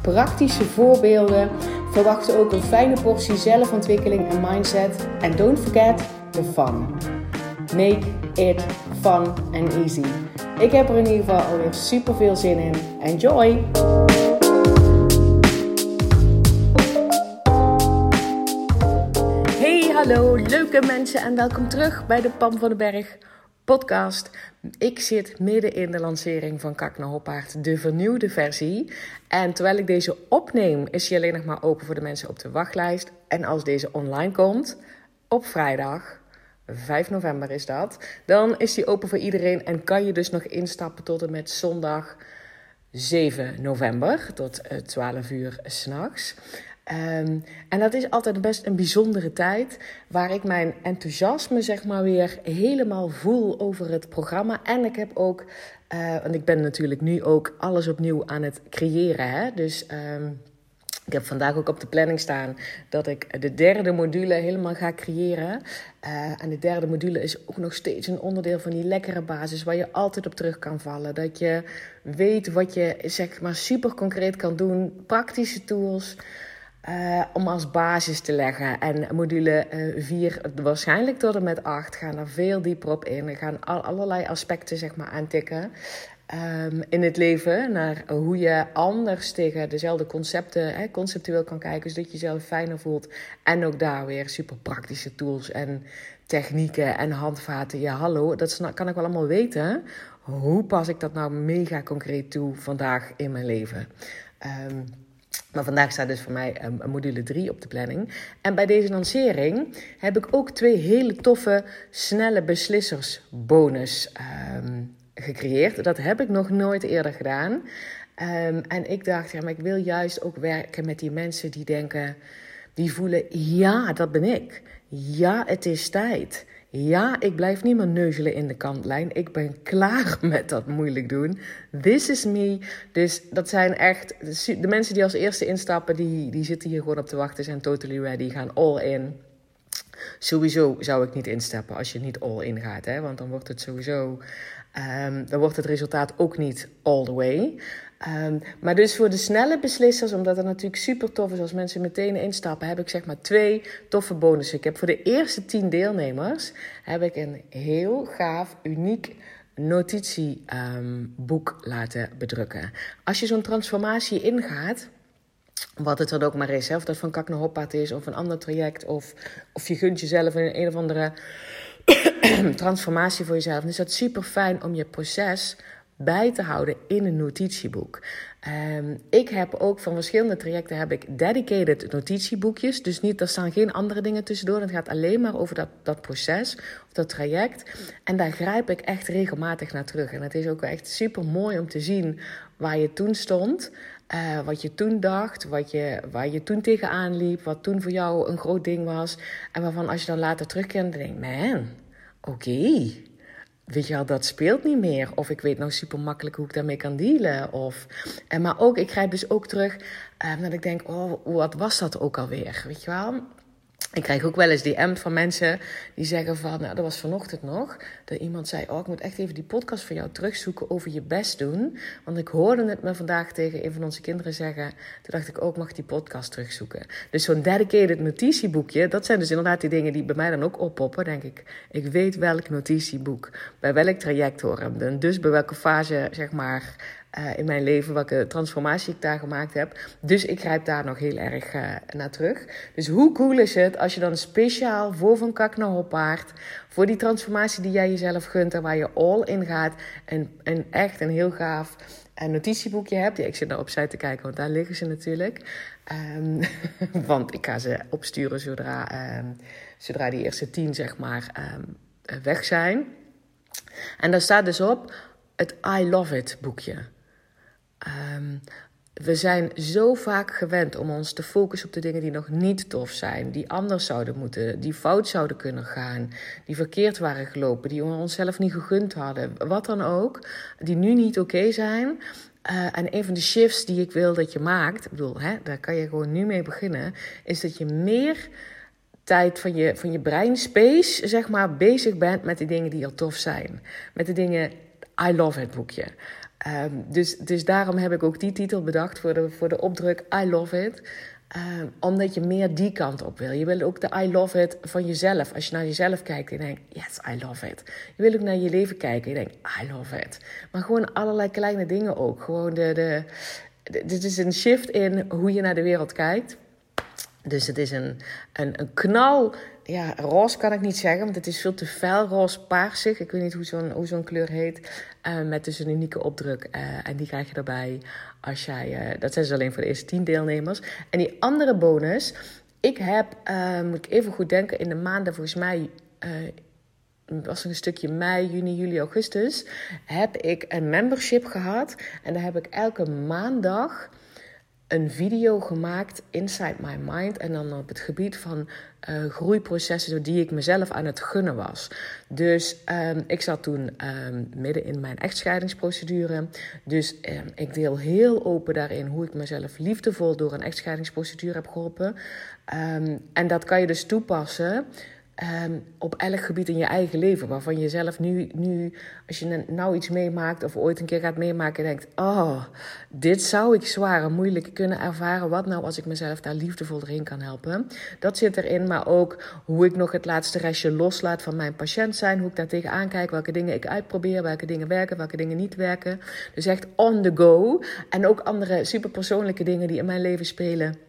praktische voorbeelden. Verwacht ook een fijne portie zelfontwikkeling en mindset. En don't forget the fun. Make it fun and easy. Ik heb er in ieder geval alweer super veel zin in. Enjoy! Hey, hallo leuke mensen en welkom terug bij de Pam van den Berg podcast. Ik zit midden in de lancering van Kak naar Hoppaard, de vernieuwde versie. En terwijl ik deze opneem, is hij alleen nog maar open voor de mensen op de wachtlijst. En als deze online komt, op vrijdag, 5 november is dat, dan is die open voor iedereen en kan je dus nog instappen tot en met zondag 7 november tot 12 uur s'nachts. Um, en dat is altijd best een bijzondere tijd waar ik mijn enthousiasme zeg maar weer helemaal voel over het programma. En ik heb ook, uh, want ik ben natuurlijk nu ook alles opnieuw aan het creëren. Hè? Dus um, ik heb vandaag ook op de planning staan dat ik de derde module helemaal ga creëren. Uh, en de derde module is ook nog steeds een onderdeel van die lekkere basis waar je altijd op terug kan vallen. Dat je weet wat je zeg maar super concreet kan doen, praktische tools. Uh, om als basis te leggen. En module 4, uh, waarschijnlijk tot en met 8, gaan er veel dieper op in. We gaan al, allerlei aspecten zeg maar, aantikken um, in het leven. Naar hoe je anders tegen dezelfde concepten hè, conceptueel kan kijken. Zodat je jezelf fijner voelt. En ook daar weer super praktische tools en technieken en handvaten. Ja, hallo, dat kan ik wel allemaal weten. Hoe pas ik dat nou mega concreet toe vandaag in mijn leven? Um, maar vandaag staat dus voor mij een module 3 op de planning. En bij deze lancering heb ik ook twee hele toffe, snelle beslissers bonus um, gecreëerd. Dat heb ik nog nooit eerder gedaan. Um, en ik dacht, ja, maar ik wil juist ook werken met die mensen die denken, die voelen, ja, dat ben ik. Ja, het is tijd. Ja, ik blijf niet meer neuzelen in de kantlijn. Ik ben klaar met dat moeilijk doen. This is me. Dus dat zijn echt de mensen die als eerste instappen, die, die zitten hier gewoon op te wachten, zijn totally ready, gaan all in. Sowieso zou ik niet instappen als je niet all in gaat, hè? want dan wordt het sowieso, um, dan wordt het resultaat ook niet all the way. Um, maar dus voor de snelle beslissers, omdat het natuurlijk super tof is als mensen meteen instappen, heb ik zeg maar twee toffe bonussen. Ik heb voor de eerste tien deelnemers heb ik een heel gaaf, uniek notitieboek laten bedrukken. Als je zo'n transformatie ingaat, wat het dan ook maar is, of dat van Kak naar Hoppaard is, of een ander traject, of, of je gunt jezelf een, een of andere transformatie voor jezelf, dan is dat super fijn om je proces bij te houden in een notitieboek. Um, ik heb ook van verschillende trajecten heb ik dedicated notitieboekjes. Dus niet, er staan geen andere dingen tussendoor. Het gaat alleen maar over dat, dat proces of dat traject. En daar grijp ik echt regelmatig naar terug. En het is ook echt super mooi om te zien waar je toen stond. Uh, wat je toen dacht, wat je, waar je toen tegenaan liep, wat toen voor jou een groot ding was. En waarvan als je dan later terugkent, denk je, man, oké. Weet je wel, dat speelt niet meer. Of ik weet nou super makkelijk hoe ik daarmee kan dealen. Of, en maar ook, ik grijp dus ook terug uh, dat ik denk, oh, wat was dat ook alweer? Weet je wel? Ik krijg ook wel eens DM van mensen die zeggen van, nou, dat was vanochtend nog, dat iemand zei, oh, ik moet echt even die podcast van jou terugzoeken over je best doen. Want ik hoorde het me vandaag tegen een van onze kinderen zeggen. Toen dacht ik ook, mag die podcast terugzoeken. Dus zo'n dedicated notitieboekje, dat zijn dus inderdaad die dingen die bij mij dan ook oppoppen, denk ik. Ik weet welk notitieboek, bij welk traject horen. En dus bij welke fase, zeg maar, uh, in mijn leven, welke transformatie ik daar gemaakt heb. Dus ik grijp daar nog heel erg uh, naar terug. Dus hoe cool is het als je dan speciaal voor Van Kak naar Hoppaard, voor die transformatie die jij jezelf gunt en waar je all in gaat, en, echt een heel gaaf een notitieboekje hebt. Ja, ik zit naar opzij te kijken, want daar liggen ze natuurlijk. Um, want ik ga ze opsturen zodra, um, zodra die eerste tien, zeg maar, um, weg zijn. En daar staat dus op het I Love It boekje. Um, we zijn zo vaak gewend om ons te focussen op de dingen die nog niet tof zijn, die anders zouden moeten, die fout zouden kunnen gaan, die verkeerd waren gelopen, die we onszelf niet gegund hadden, wat dan ook, die nu niet oké zijn. Uh, en een van de shifts die ik wil dat je maakt, ik bedoel, hè, daar kan je gewoon nu mee beginnen, is dat je meer tijd van je, van je breinspace, zeg maar, bezig bent met de dingen die al tof zijn. Met de dingen, I love it boekje. Um, dus, dus daarom heb ik ook die titel bedacht voor de, voor de opdruk I love it. Um, omdat je meer die kant op wil. Je wil ook de I love it van jezelf. Als je naar jezelf kijkt en denkt, yes, I love it. Je wil ook naar je leven kijken en je denkt, I love it. Maar gewoon allerlei kleine dingen ook. Gewoon de, de, dit is een shift in hoe je naar de wereld kijkt. Dus het is een, een, een knal. Ja, roze kan ik niet zeggen, want het is veel te fel roze paarsig. Ik weet niet hoe zo'n hoe zo'n kleur heet. Uh, met dus een unieke opdruk. Uh, en die krijg je erbij als jij. Uh, dat zijn ze alleen voor de eerste tien deelnemers. En die andere bonus. Ik heb, moet ik even goed denken, in de maanden volgens mij was een stukje mei, juni, juli, augustus, heb ik een membership gehad. En daar heb ik elke maandag een video gemaakt inside my mind. En dan op het gebied van uh, groeiprocessen die ik mezelf aan het gunnen was. Dus um, ik zat toen um, midden in mijn echtscheidingsprocedure. Dus um, ik deel heel open daarin hoe ik mezelf liefdevol door een echtscheidingsprocedure heb geholpen. en dat kan je dus toepassen Um, op elk gebied in je eigen leven. Waarvan je zelf nu, nu, als je nou iets meemaakt of ooit een keer gaat meemaken, denkt: Oh, dit zou ik zwaar en moeilijk kunnen ervaren. Wat nou als ik mezelf daar liefdevol erin kan helpen? Dat zit erin, maar ook hoe ik nog het laatste restje loslaat van mijn patiënt zijn. Hoe ik daar tegenaan kijk, welke dingen ik uitprobeer, welke dingen werken, welke dingen niet werken. Dus echt on the go. En ook andere superpersoonlijke dingen die in mijn leven spelen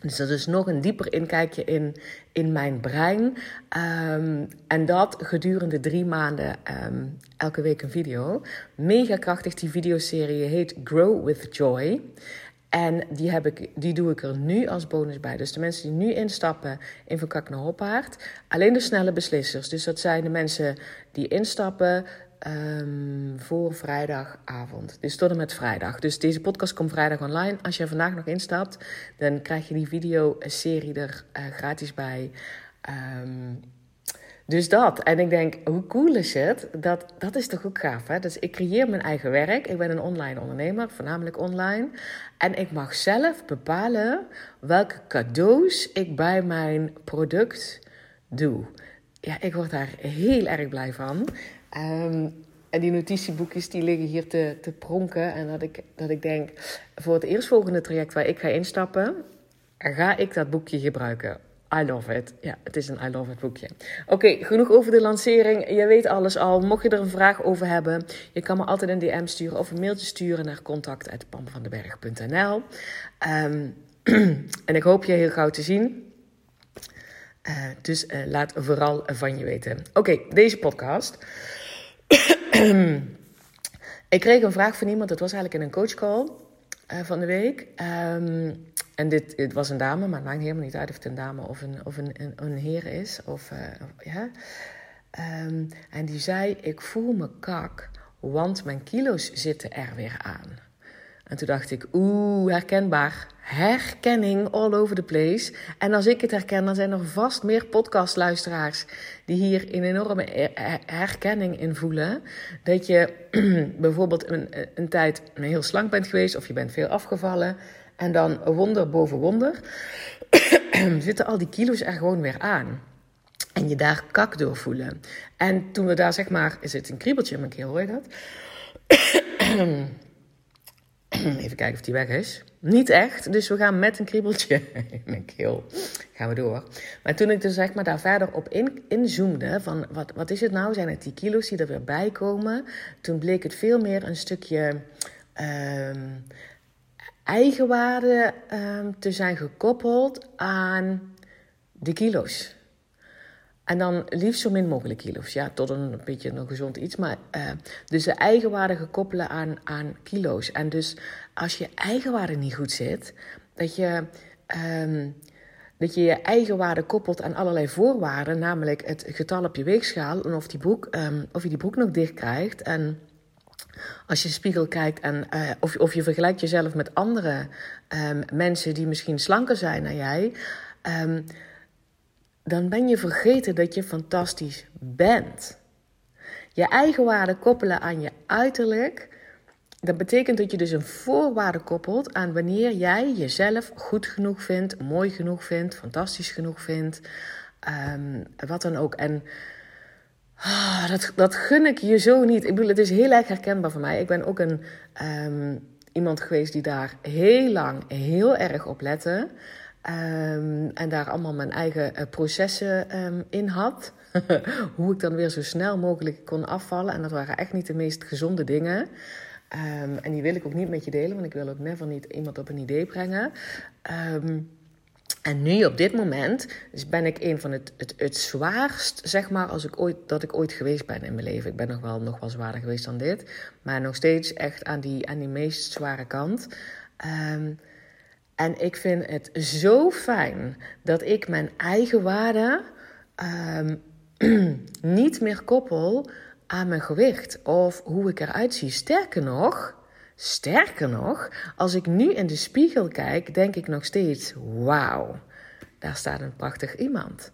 dus dat is nog een dieper inkijkje in, in mijn brein. Um, en dat gedurende drie maanden, um, elke week een video. Mega krachtig, die videoserie heet Grow with Joy. En die, heb ik, die doe ik er nu als bonus bij. Dus de mensen die nu instappen in Van Kak naar Hoppaard. Alleen de snelle beslissers. Dus dat zijn de mensen die instappen Um, voor vrijdagavond. Dus tot en met vrijdag. Dus deze podcast komt vrijdag online. Als je vandaag nog instapt, dan krijg je die video-serie er uh, gratis bij. Um, dus dat. En ik denk, hoe cool is het? Dat, dat is toch ook gaaf, hè? Dus ik creëer mijn eigen werk. Ik ben een online ondernemer, voornamelijk online. En ik mag zelf bepalen welke cadeaus ik bij mijn product doe. Ja, ik word daar heel erg blij van. Um, en die notitieboekjes die liggen hier te, te pronken. En dat ik, dat ik denk, voor het eerstvolgende traject waar ik ga instappen, ga ik dat boekje gebruiken. I love it. Ja, het is een I love it boekje. Oké, genoeg over de lancering. Je weet alles al. Mocht je er een vraag over hebben, je kan me altijd een DM sturen of een mailtje sturen naar contact.pamvandenberg.nl. Um, en ik hoop je heel gauw te zien. Uh, dus uh, laat vooral van je weten. Oké, deze podcast. Ik kreeg een vraag van iemand, het was eigenlijk in een coachcall uh, van de week. Um, en dit, het was een dame, maar het maakt helemaal niet uit of het een dame of een, of een, een, heer is. Of, uh, ja. Um, en die zei: Ik voel me kak, want mijn kilo's zitten er weer aan. En toen dacht ik, oeh, herkenbaar. Herkenning all over the place. En als ik het herken, dan zijn er vast meer podcastluisteraars die hier een enorme herkenning in voelen. Dat je bijvoorbeeld een, een tijd heel slank bent geweest of je bent veel afgevallen. En dan wonder boven wonder zitten al die kilo's er gewoon weer aan. En je daar kak door voelen. En toen we daar zeg maar, is het een kriebeltje in mijn keel, hoor je dat? Even kijken of die weg is. Niet echt, dus we gaan met een kriebeltje in mijn keel. Gaan we door. Maar toen ik dus zeg maar daar verder op in, inzoomde, van wat, wat is het nou? Zijn het die kilo's die er weer bij komen? Toen bleek het veel meer een stukje um, eigenwaarde um, te zijn gekoppeld aan de kilo's. En dan liefst zo min mogelijk kilo's. Ja, tot een, beetje een gezond iets. Maar uh, dus de eigenwaarde gekoppelen aan, aan kilo's. En dus als je eigenwaarde niet goed zit, dat je, um, dat je je eigenwaarde koppelt aan allerlei voorwaarden. Namelijk het getal op je weegschaal. En of, die broek, um, of je die broek nog dicht krijgt. En als je in de spiegel kijkt en uh, of, of je vergelijkt jezelf met andere um, mensen die misschien slanker zijn dan jij, dan ben je vergeten dat je fantastisch bent. Je eigen waarde koppelen aan je uiterlijk, dat betekent dat je dus een voorwaarde koppelt aan wanneer jij jezelf goed genoeg vindt, mooi genoeg vindt, fantastisch genoeg vindt, um, wat dan ook. En oh, dat, dat gun ik je zo niet. Ik bedoel, het is heel erg herkenbaar voor mij. Ik ben ook een, um, iemand geweest die daar heel lang heel erg op lette. Um, en daar allemaal mijn eigen uh, processen um, in had. Hoe ik dan weer zo snel mogelijk kon afvallen. En dat waren echt niet de meest gezonde dingen. Um, en die wil ik ook niet met je delen, want ik wil ook never niet iemand op een idee brengen. en nu op dit moment ben ik een van het, het, het zwaarst, zeg maar, als ik ooit, dat ik ooit geweest ben in mijn leven. Ik ben nog wel, nog wel zwaarder geweest dan dit. Maar nog steeds echt aan die, aan die meest zware kant. Um, en ik vind het zo fijn dat ik mijn eigen waarde um, niet meer koppel aan mijn gewicht of hoe ik eruit zie. Sterker nog, sterker nog, als ik nu in de spiegel kijk, denk ik nog steeds: wauw, daar staat een prachtig iemand.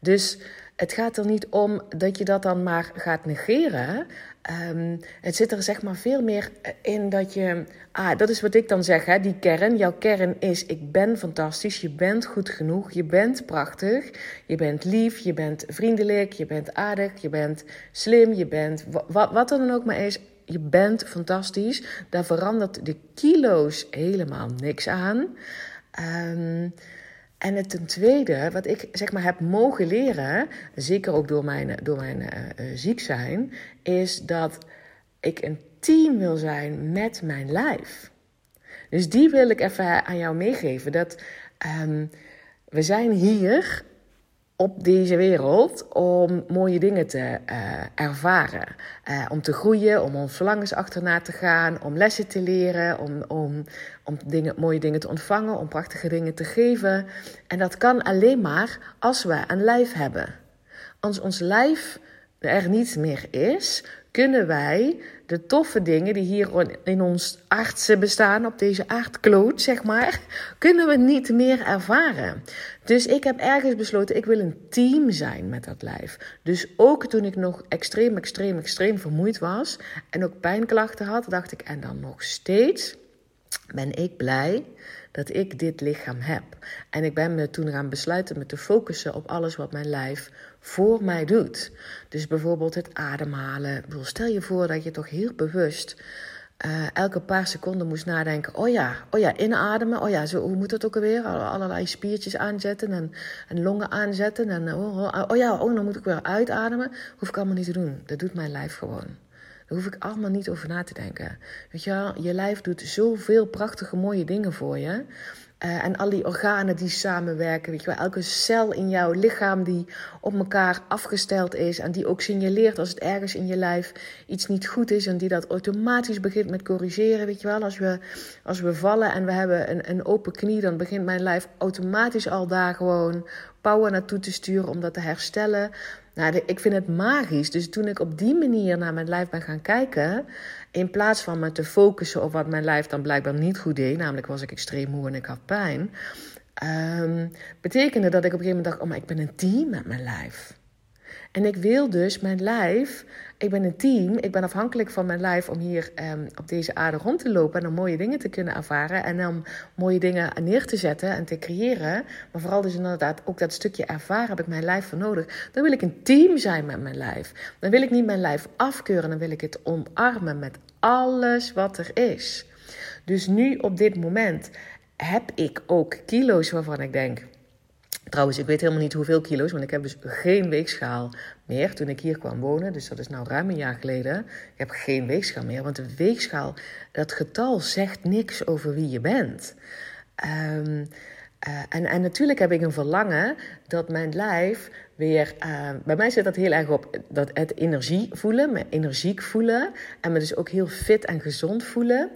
Dus het gaat er niet om dat je dat dan maar gaat negeren. Um, het zit er zeg maar veel meer in dat je. Ah, dat is wat ik dan zeg, hè, die kern. Jouw kern is: ik ben fantastisch, je bent goed genoeg, je bent prachtig, je bent lief, je bent vriendelijk, je bent aardig, je bent slim, je bent wat, dan ook maar is. Je bent fantastisch. Daar verandert de kilo's helemaal niks aan. Um, en het ten tweede, wat ik zeg maar heb mogen leren, zeker ook door mijn, door mijn uh, ziek zijn, is dat ik een team wil zijn met mijn lijf. Dus die wil ik even aan jou meegeven. Dat um, we zijn hier op deze wereld om mooie dingen te uh, ervaren. Uh, om te groeien, om ons verlangens achterna te gaan, om lessen te leren, om, om, om dingen, mooie dingen te ontvangen, om prachtige dingen te geven. En dat kan alleen maar als we een lijf hebben. Als ons lijf er niet meer is, kunnen wij de toffe dingen die hier in ons aardse bestaan, op deze aardkloot, zeg maar, kunnen we niet meer ervaren. Dus ik heb ergens besloten, ik wil een team zijn met dat lijf. Dus ook toen ik nog extreem, extreem, extreem vermoeid was en ook pijnklachten had, dacht ik, en dan nog steeds ben ik blij dat ik dit lichaam heb. En ik ben me toen gaan besluiten me te focussen op alles wat mijn lijf voor mij doet. Dus bijvoorbeeld het ademhalen. Stel je voor dat je toch heel bewust uh, elke paar seconden moest nadenken: oh ja, oh ja, inademen. Oh ja, zo, hoe moet het ook alweer? Allerlei spiertjes aanzetten en, en longen aanzetten. En oh, oh, oh ja, oh, dan moet ik weer uitademen. Hoef ik allemaal niet te doen. Dat doet mijn lijf gewoon. Daar hoef ik allemaal niet over na te denken. Weet je wel, je lijf doet zoveel prachtige, mooie dingen voor je. Uh, en al die organen die samenwerken, weet je wel, elke cel in jouw lichaam die op elkaar afgesteld is en die ook signaleert als het ergens in je lijf iets niet goed is en die dat automatisch begint met corrigeren, weet je wel. Als we, als we vallen en we hebben een, een open knie, dan begint mijn lijf automatisch al daar gewoon power naartoe te sturen om dat te herstellen. Nou, ik vind het magisch. Dus toen ik op die manier naar mijn lijf ben gaan kijken, in plaats van me te focussen op wat mijn lijf dan blijkbaar niet goed deed, namelijk was ik extreem moe en ik had pijn, um, betekende dat ik op een gegeven moment dacht: oh, maar ik ben een team met mijn lijf. En ik wil dus mijn lijf, ik ben een team, ik ben afhankelijk van mijn lijf om hier um, op deze aarde rond te lopen en om mooie dingen te kunnen ervaren en om mooie dingen neer te zetten en te creëren. Maar vooral dus inderdaad ook dat stukje ervaren heb ik mijn lijf voor nodig. Dan wil ik een team zijn met mijn lijf. Dan wil ik niet mijn lijf afkeuren, dan wil ik het omarmen met alles wat er is. Dus nu op dit moment heb ik ook kilo's waarvan ik denk Trouwens, ik weet helemaal niet hoeveel kilo's, want ik heb dus geen weegschaal meer toen ik hier kwam wonen. Dus dat is nou ruim een jaar geleden. Ik heb geen weegschaal meer, want de weegschaal, dat getal zegt niks over wie je bent. Um, uh, en, en natuurlijk heb ik een verlangen dat mijn lijf weer. Uh, bij mij zit dat heel erg op dat het energie voelen, me energiek voelen. En me dus ook heel fit en gezond voelen.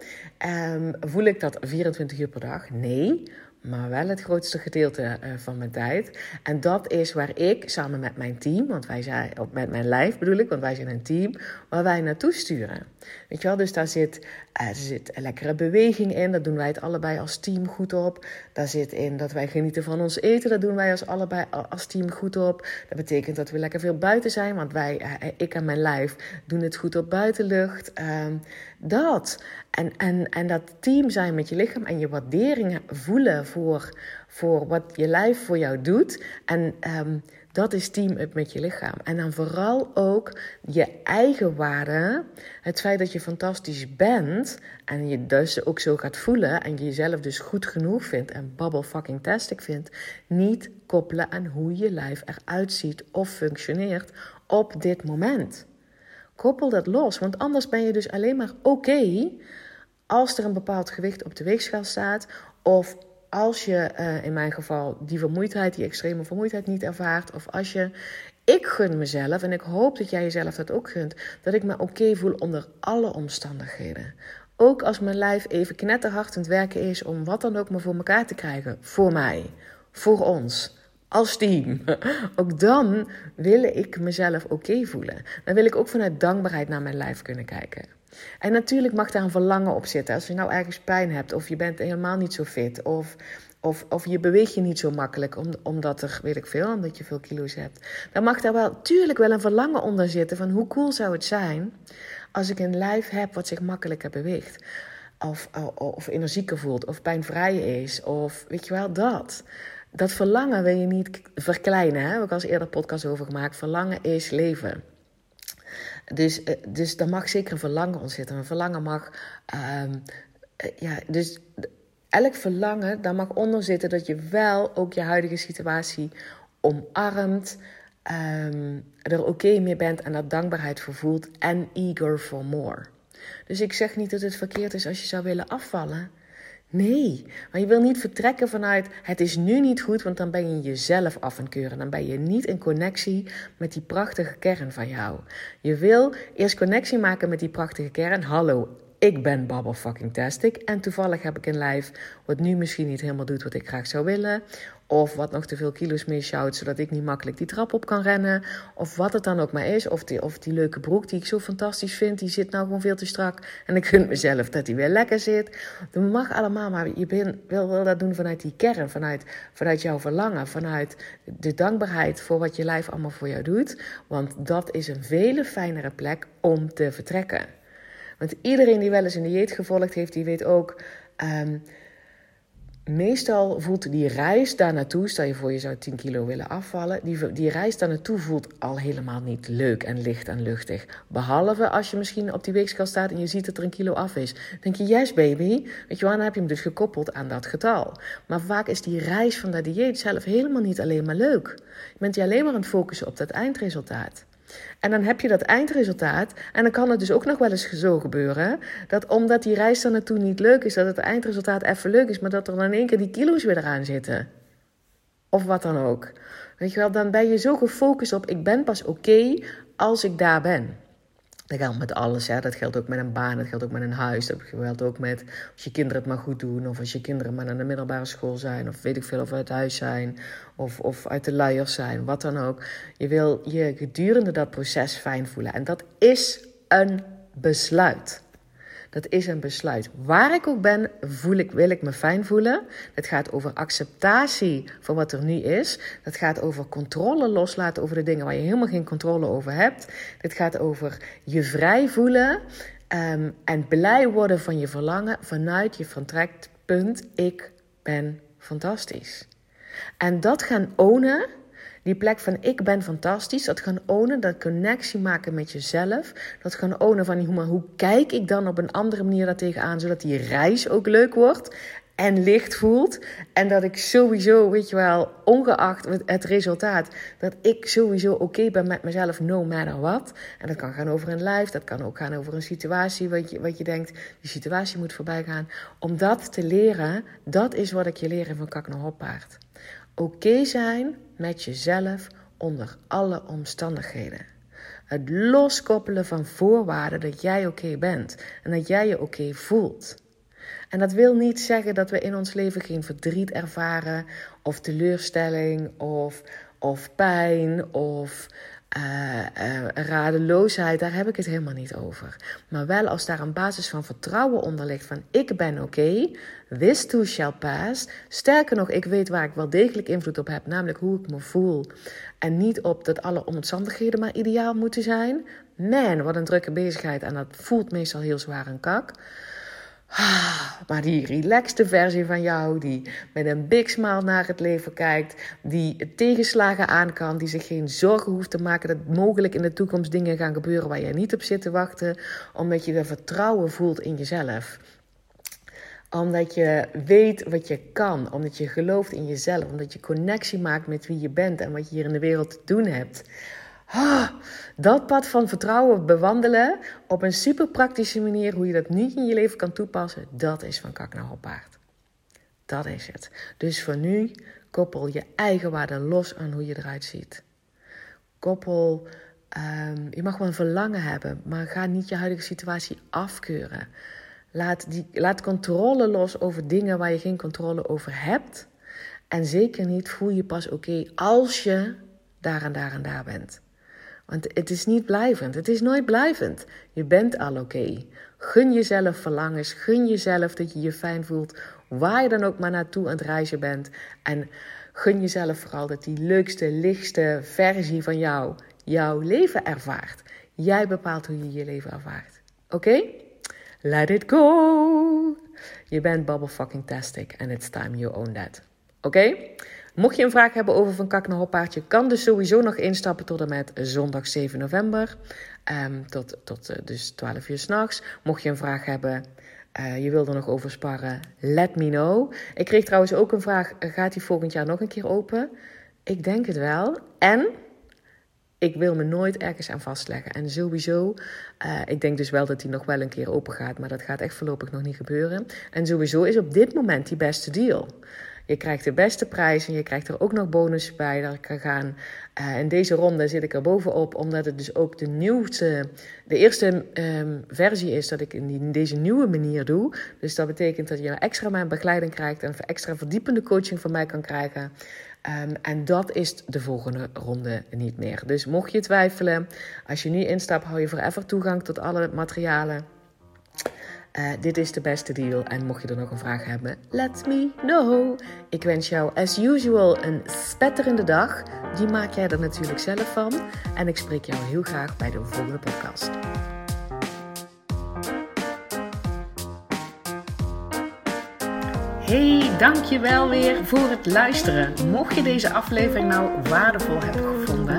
Um, voel ik dat 24 uur per dag? Nee. Maar wel het grootste gedeelte uh, van mijn tijd. En dat is waar ik samen met mijn team, want wij zijn, met mijn lijf bedoel ik, want wij zijn een team, waar wij naartoe sturen. Weet je wel, dus daar zit, er zit een lekkere beweging in, daar doen wij het allebei als team goed op. Daar zit in dat wij genieten van ons eten, daar doen wij als allebei als team goed op. Dat betekent dat we lekker veel buiten zijn, want wij, uh, ik en mijn lijf, doen het goed op buitenlucht. Ehm, dat. En, en, en dat team zijn met je lichaam en je waardering voelen voor, voor wat je lijf voor jou doet. En um, dat is team up met je lichaam. En dan vooral ook je eigen waarde. Het feit dat je fantastisch bent. En je dus ook zo gaat voelen. En je jezelf dus goed genoeg vindt. En bubble fucking tastic vindt. Niet koppelen aan hoe je lijf eruit ziet of functioneert op dit moment. Koppel dat los. Want anders ben je dus alleen maar oké. als er een bepaald gewicht op de weegschaal staat. Of als je uh, in mijn geval die vermoeidheid, die extreme vermoeidheid niet ervaart, of als je, ik gun mezelf, en ik hoop dat jij jezelf dat ook gunt, dat ik me oké voel onder alle omstandigheden. Ook als mijn lijf even knetterhard aan het werken is om wat dan ook maar voor elkaar te krijgen. Voor mij, voor ons, als team. Ook dan wil ik mezelf oké voelen. Dan wil ik ook vanuit dankbaarheid naar mijn lijf kunnen kijken. En natuurlijk mag daar een verlangen op zitten. Als je nou ergens pijn hebt, of je bent helemaal niet zo fit, of, of, of je beweegt je niet zo makkelijk, omdat er, weet ik veel, omdat je veel kilo's hebt. Dan mag daar wel, tuurlijk wel een verlangen onder zitten van hoe cool zou het zijn als ik een lijf heb wat zich makkelijker beweegt. Of, of, energieker voelt, of pijnvrij is, of weet je wel, dat. Dat verlangen wil je niet verkleinen. Hè? Heb ik al eerder podcast over gemaakt. Verlangen is leven. Dus, uh, dus daar mag zeker een verlangen onder zitten. Een verlangen mag. Uh, ja, dus elk verlangen, daar mag onder zitten dat je wel ook je huidige situatie omarmt. Um, er oké mee bent en daar dankbaarheid voor voelt. En eager for more. Dus ik zeg niet dat het verkeerd is als je zou willen afvallen. Nee, maar je wil niet vertrekken vanuit het is nu niet goed, want dan ben je jezelf af en keuren. Dan ben je niet in connectie met die prachtige kern van jou. Je wil eerst connectie maken met die prachtige kern. Hallo, ik ben Bubble fucking Tastic. En toevallig heb ik een lijf wat nu misschien niet helemaal doet wat ik graag zou willen. Of wat nog te veel kilo's meesjouwt, zodat ik niet makkelijk die trap op kan rennen. Of wat het dan ook maar is. Of die, of die leuke broek die ik zo fantastisch vind, die zit nou gewoon veel te strak. En ik gun mezelf dat die weer lekker zit. Dat mag allemaal, maar je ben, wil, wil dat doen vanuit die kern. Vanuit, vanuit jouw verlangen. Vanuit de dankbaarheid voor wat je lijf allemaal voor jou doet. Want dat is een veel fijnere plek om te vertrekken. Want iedereen die wel eens een dieet gevolgd heeft, die weet ook... Um, meestal voelt die reis daar naartoe, stel je voor je zou 10 kilo willen afvallen, die, die reis daar naartoe voelt al helemaal niet leuk en licht en luchtig. Behalve als je misschien op die weegschaal staat en je ziet dat er een kilo af is. Dan denk je, yes baby, weet je wel, dan heb je hem dus gekoppeld aan dat getal. Maar vaak is die reis van dat dieet zelf helemaal niet alleen maar leuk. Je bent je alleen maar aan het focussen op dat eindresultaat. En dan heb je dat eindresultaat. En dan kan het dus ook nog wel eens zo gebeuren. Dat omdat die reis er naartoe niet leuk is, dat het eindresultaat even leuk is, maar dat er dan in één keer die kilo's weer eraan zitten. Of wat dan ook. Weet je wel, dan ben je zo gefocust op: ik ben pas oké als ik daar ben. Dat geldt met alles. Hè. Dat geldt ook met een baan, dat geldt ook met een huis. Dat geldt ook met als je kinderen het maar goed doen. Of als je kinderen maar naar de middelbare school zijn. Of weet ik veel, of uit huis zijn. Of, of uit de luiers zijn, wat dan ook. Je wil je gedurende dat proces fijn voelen. En dat is een besluit. Dat is een besluit. Waar ik ook ben, voel ik, wil ik me fijn voelen. Het gaat over acceptatie van wat er nu is. Het gaat over controle loslaten over de dingen waar je helemaal geen controle over hebt. Het gaat over je vrij voelen um, en blij worden van je verlangen vanuit je vertrekpunt. Ik ben fantastisch. En dat gaan ownen die plek van ik ben fantastisch, dat gaan ownen, dat connectie maken met jezelf. Dat gaan ownen van hoe, maar hoe kijk ik dan op een andere manier daar tegenaan, zodat die reis ook leuk wordt en licht voelt. En dat ik sowieso, weet je wel, ongeacht het resultaat, dat ik sowieso oké ben met mezelf, no matter what. En dat kan gaan over een lijf, dat kan ook gaan over een situatie, wat je, wat je denkt, die situatie moet voorbij gaan. Om dat te leren, dat is wat ik je leer van Kak naar Hoppaard. Oké zijn met jezelf onder alle omstandigheden. Het loskoppelen van voorwaarden dat jij oké bent en dat jij je oké voelt. En dat wil niet zeggen dat we in ons leven geen verdriet ervaren, of teleurstelling, of, of pijn, of uh, uh, radeloosheid, daar heb ik het helemaal niet over. Maar wel als daar een basis van vertrouwen onder ligt van ik ben oké, this too shall pass. Sterker nog, ik weet waar ik wel degelijk invloed op heb, namelijk hoe ik me voel. En niet op dat alle omstandigheden maar ideaal moeten zijn. Man, wat een drukke bezigheid en dat voelt meestal heel zwaar een kak. Ah, maar die relaxte versie van jou, die met een big smile naar het leven kijkt, die tegenslagen aan kan, die zich geen zorgen hoeft te maken dat mogelijk in de toekomst dingen gaan gebeuren waar je niet op zit te wachten, omdat je weer vertrouwen voelt in jezelf. Omdat je weet wat je kan, omdat je gelooft in jezelf, omdat je connectie maakt met wie je bent en wat je hier in de wereld te doen hebt. Ah, dat pad van vertrouwen bewandelen op een super praktische manier, hoe je dat niet in je leven kan toepassen, dat is van kak naar hoppaard. Dat is het. Dus voor nu, koppel je eigen waarde los aan hoe je eruit ziet. Koppel, um, je mag wel een verlangen hebben, maar ga niet je huidige situatie afkeuren. Laat, die, laat controle los over dingen waar je geen controle over hebt. En zeker niet voel je pas oké als je daar en daar en daar bent. Want het is niet blijvend. Het is nooit blijvend. Je bent al oké. Gun jezelf verlangens. Gun jezelf dat je je fijn voelt. Waar je dan ook maar naartoe aan het reizen bent. En gun jezelf vooral dat die leukste, lichtste versie van jou jouw leven ervaart. Jij bepaalt hoe je je leven ervaart. Oké? Let it go. Je bent bubble fucking tastic and it's time you own that. Oké? Mocht je een vraag hebben over Van Kak naar Hoppaardje, kan dus sowieso nog instappen tot en met zondag 7 november. Um, tot tot uh, dus 12 uur s'nachts. Mocht je een vraag hebben, uh, je wil er nog over sparren, let me know. Ik kreeg trouwens ook een vraag, gaat die volgend jaar nog een keer open? Ik denk het wel. En ik wil me nooit ergens aan vastleggen. En sowieso, uh, ik denk dus wel dat die nog wel een keer open gaat, maar dat gaat echt voorlopig nog niet gebeuren. En sowieso is op dit moment die beste deal. Je krijgt de beste prijs en je krijgt er ook nog bonus bij. Daar kan gaan. In deze ronde zit ik er bovenop, omdat het dus ook de nieuwste, de eerste um, versie is dat ik in, die, deze nieuwe manier doe. Dus dat betekent dat je extra mijn begeleiding krijgt en extra verdiepende coaching van mij kan krijgen. Um, en dat is de volgende ronde niet meer. Dus mocht je twijfelen, als je nu instapt, hou je forever toegang tot alle materialen. Uh, dit is de beste deal. En mocht je er nog een vraag hebben, let me know. Ik wens jou as usual een spetterende dag. Die maak jij er natuurlijk zelf van. En ik spreek jou heel graag bij de volgende podcast. Hey, dankjewel weer voor het luisteren. Mocht je deze aflevering nou waardevol hebben gevonden,